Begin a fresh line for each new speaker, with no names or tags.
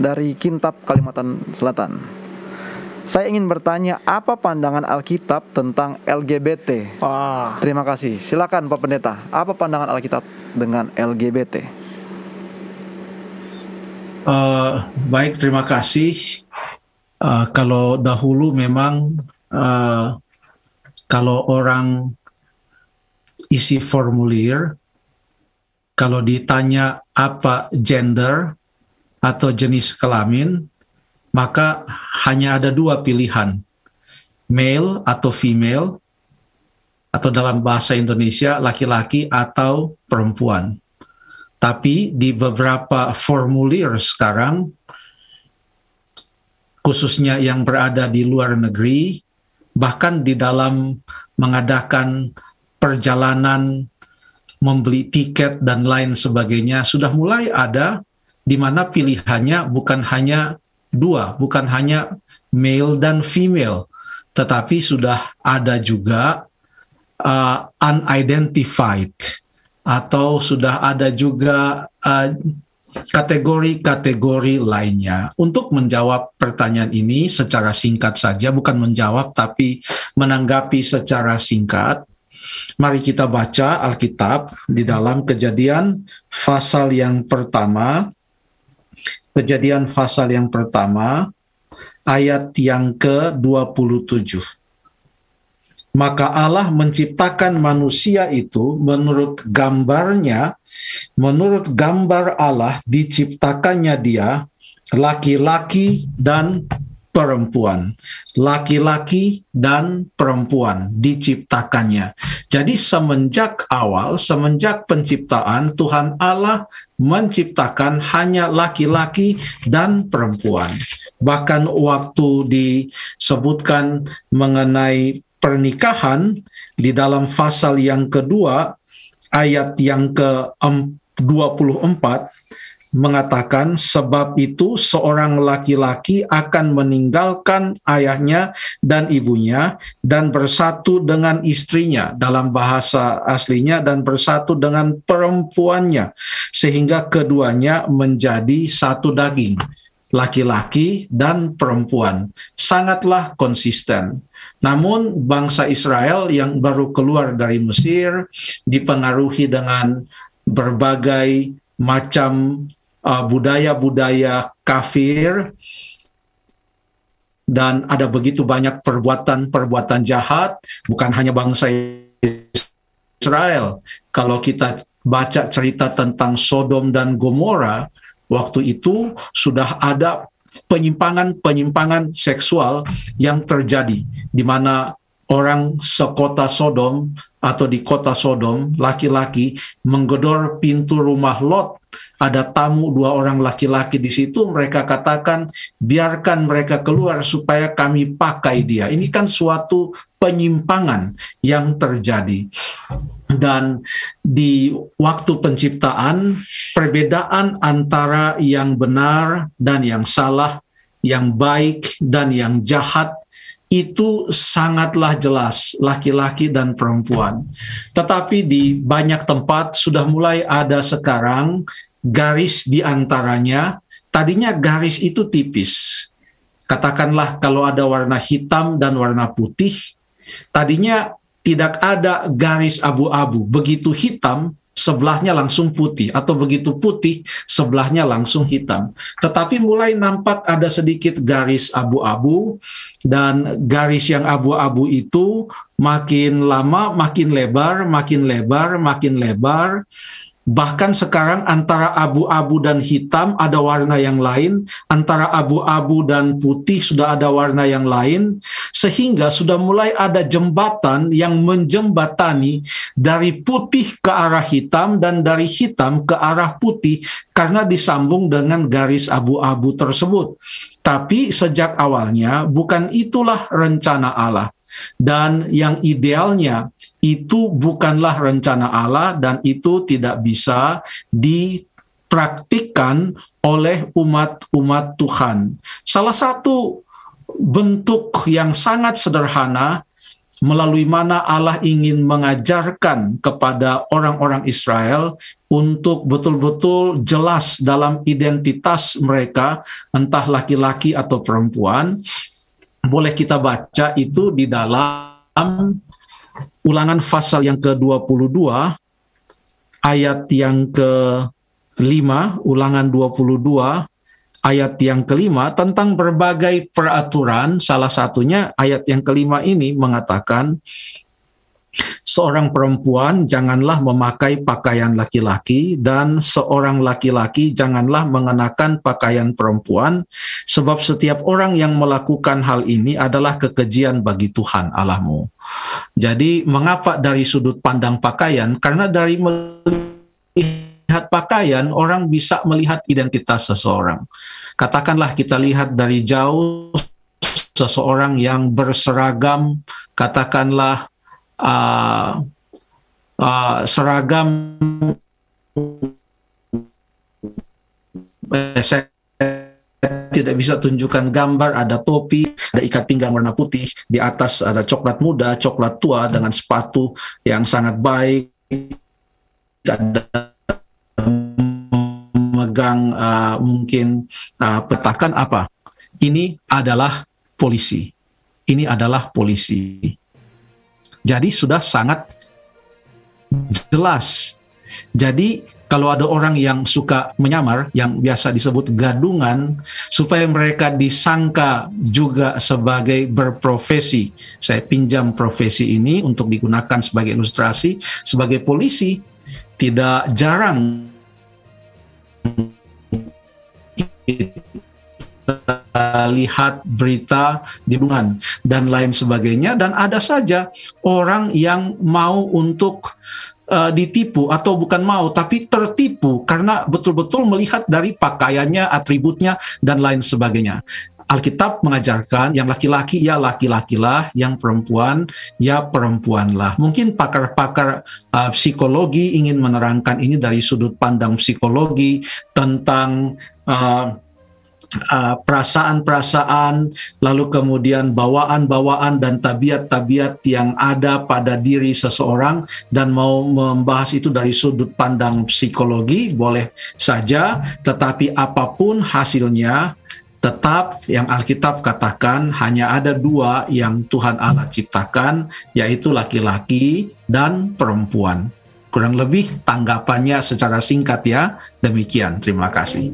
dari Kintab, Kalimantan Selatan. Saya ingin bertanya apa pandangan Alkitab tentang LGBT?
Wah,
Terima kasih. Silakan Pak Pendeta. Apa pandangan Alkitab dengan LGBT?
Eh, baik, terima kasih. Eh, kalau dahulu memang eh, kalau orang isi formulir, kalau ditanya apa gender atau jenis kelamin, maka hanya ada dua pilihan, male atau female, atau dalam bahasa Indonesia laki-laki atau perempuan. Tapi di beberapa formulir sekarang, khususnya yang berada di luar negeri, bahkan di dalam mengadakan perjalanan, membeli tiket, dan lain sebagainya, sudah mulai ada di mana pilihannya bukan hanya dua, bukan hanya male dan female, tetapi sudah ada juga uh, unidentified atau sudah ada juga uh, kategori-kategori lainnya. Untuk menjawab pertanyaan ini secara singkat saja, bukan menjawab tapi menanggapi secara singkat. Mari kita baca Alkitab di dalam Kejadian pasal yang pertama. Kejadian pasal yang pertama ayat yang ke-27. Maka Allah menciptakan manusia itu menurut gambarnya, menurut gambar Allah diciptakannya dia laki-laki dan perempuan. Laki-laki dan perempuan diciptakannya. Jadi semenjak awal, semenjak penciptaan Tuhan Allah menciptakan hanya laki-laki dan perempuan. Bahkan waktu disebutkan mengenai pernikahan di dalam pasal yang kedua ayat yang ke-24 mengatakan sebab itu seorang laki-laki akan meninggalkan ayahnya dan ibunya dan bersatu dengan istrinya dalam bahasa aslinya dan bersatu dengan perempuannya sehingga keduanya menjadi satu daging laki-laki dan perempuan. Sangatlah konsisten. Namun bangsa Israel yang baru keluar dari Mesir dipengaruhi dengan berbagai macam uh, budaya-budaya kafir dan ada begitu banyak perbuatan-perbuatan jahat bukan hanya bangsa Israel. Kalau kita baca cerita tentang Sodom dan Gomora waktu itu sudah ada penyimpangan-penyimpangan seksual yang terjadi di mana orang sekota Sodom atau di kota Sodom laki-laki menggedor pintu rumah Lot. Ada tamu dua orang laki-laki di situ. Mereka katakan biarkan mereka keluar supaya kami pakai dia. Ini kan suatu penyimpangan yang terjadi. Dan di waktu penciptaan perbedaan antara yang benar dan yang salah yang baik dan yang jahat itu sangatlah jelas laki-laki dan perempuan. Tetapi di banyak tempat sudah mulai ada sekarang garis di antaranya. Tadinya garis itu tipis. Katakanlah kalau ada warna hitam dan warna putih, tadinya tidak ada garis abu-abu. Begitu hitam, sebelahnya langsung putih atau begitu putih sebelahnya langsung hitam. Tetapi mulai nampak ada sedikit garis abu-abu dan garis yang abu-abu itu makin lama makin lebar, makin lebar, makin lebar. Bahkan sekarang antara abu-abu dan hitam ada warna yang lain, antara abu-abu dan putih sudah ada warna yang lain, sehingga sudah mulai ada jembatan yang menjembatani dari putih ke arah hitam dan dari hitam ke arah putih karena disambung dengan garis abu-abu tersebut. Tapi sejak awalnya bukan itulah rencana Allah dan yang idealnya itu bukanlah rencana Allah dan itu tidak bisa dipraktikkan oleh umat-umat Tuhan. Salah satu bentuk yang sangat sederhana melalui mana Allah ingin mengajarkan kepada orang-orang Israel untuk betul-betul jelas dalam identitas mereka, entah laki-laki atau perempuan. Boleh kita baca itu di dalam ulangan pasal yang ke-22 ayat yang ke-5, ulangan 22 ayat yang kelima tentang berbagai peraturan. Salah satunya ayat yang kelima ini mengatakan seorang perempuan janganlah memakai pakaian laki-laki dan seorang laki-laki janganlah mengenakan pakaian perempuan sebab setiap orang yang melakukan hal ini adalah kekejian bagi Tuhan Allahmu. Jadi mengapa dari sudut pandang pakaian? Karena dari melihat pakaian orang bisa melihat identitas seseorang. Katakanlah kita lihat dari jauh seseorang yang berseragam, katakanlah uh, uh, seragam saya tidak bisa tunjukkan gambar ada topi ada ikat pinggang warna putih di atas ada coklat muda coklat tua dengan sepatu yang sangat baik ada memegang uh, mungkin uh, petakan apa? Ini adalah polisi. Ini adalah polisi jadi sudah sangat jelas. Jadi kalau ada orang yang suka menyamar, yang biasa disebut gadungan, supaya mereka disangka juga sebagai berprofesi. Saya pinjam profesi ini untuk digunakan sebagai ilustrasi, sebagai polisi, tidak jarang lihat berita di hubungan dan lain sebagainya dan ada saja orang yang mau untuk uh, ditipu atau bukan mau tapi tertipu karena betul-betul melihat dari pakaiannya, atributnya dan lain sebagainya. Alkitab mengajarkan yang laki-laki ya laki-laki lah, yang perempuan ya perempuan lah. Mungkin pakar-pakar uh, psikologi ingin menerangkan ini dari sudut pandang psikologi tentang uh, Uh, perasaan-perasaan, lalu kemudian bawaan-bawaan dan tabiat-tabiat yang ada pada diri seseorang, dan mau membahas itu dari sudut pandang psikologi, boleh saja, tetapi apa pun hasilnya, tetap yang Alkitab katakan hanya ada dua yang Tuhan Allah ciptakan, yaitu laki-laki dan perempuan. Kurang lebih tanggapannya secara singkat ya. Demikian, terima kasih.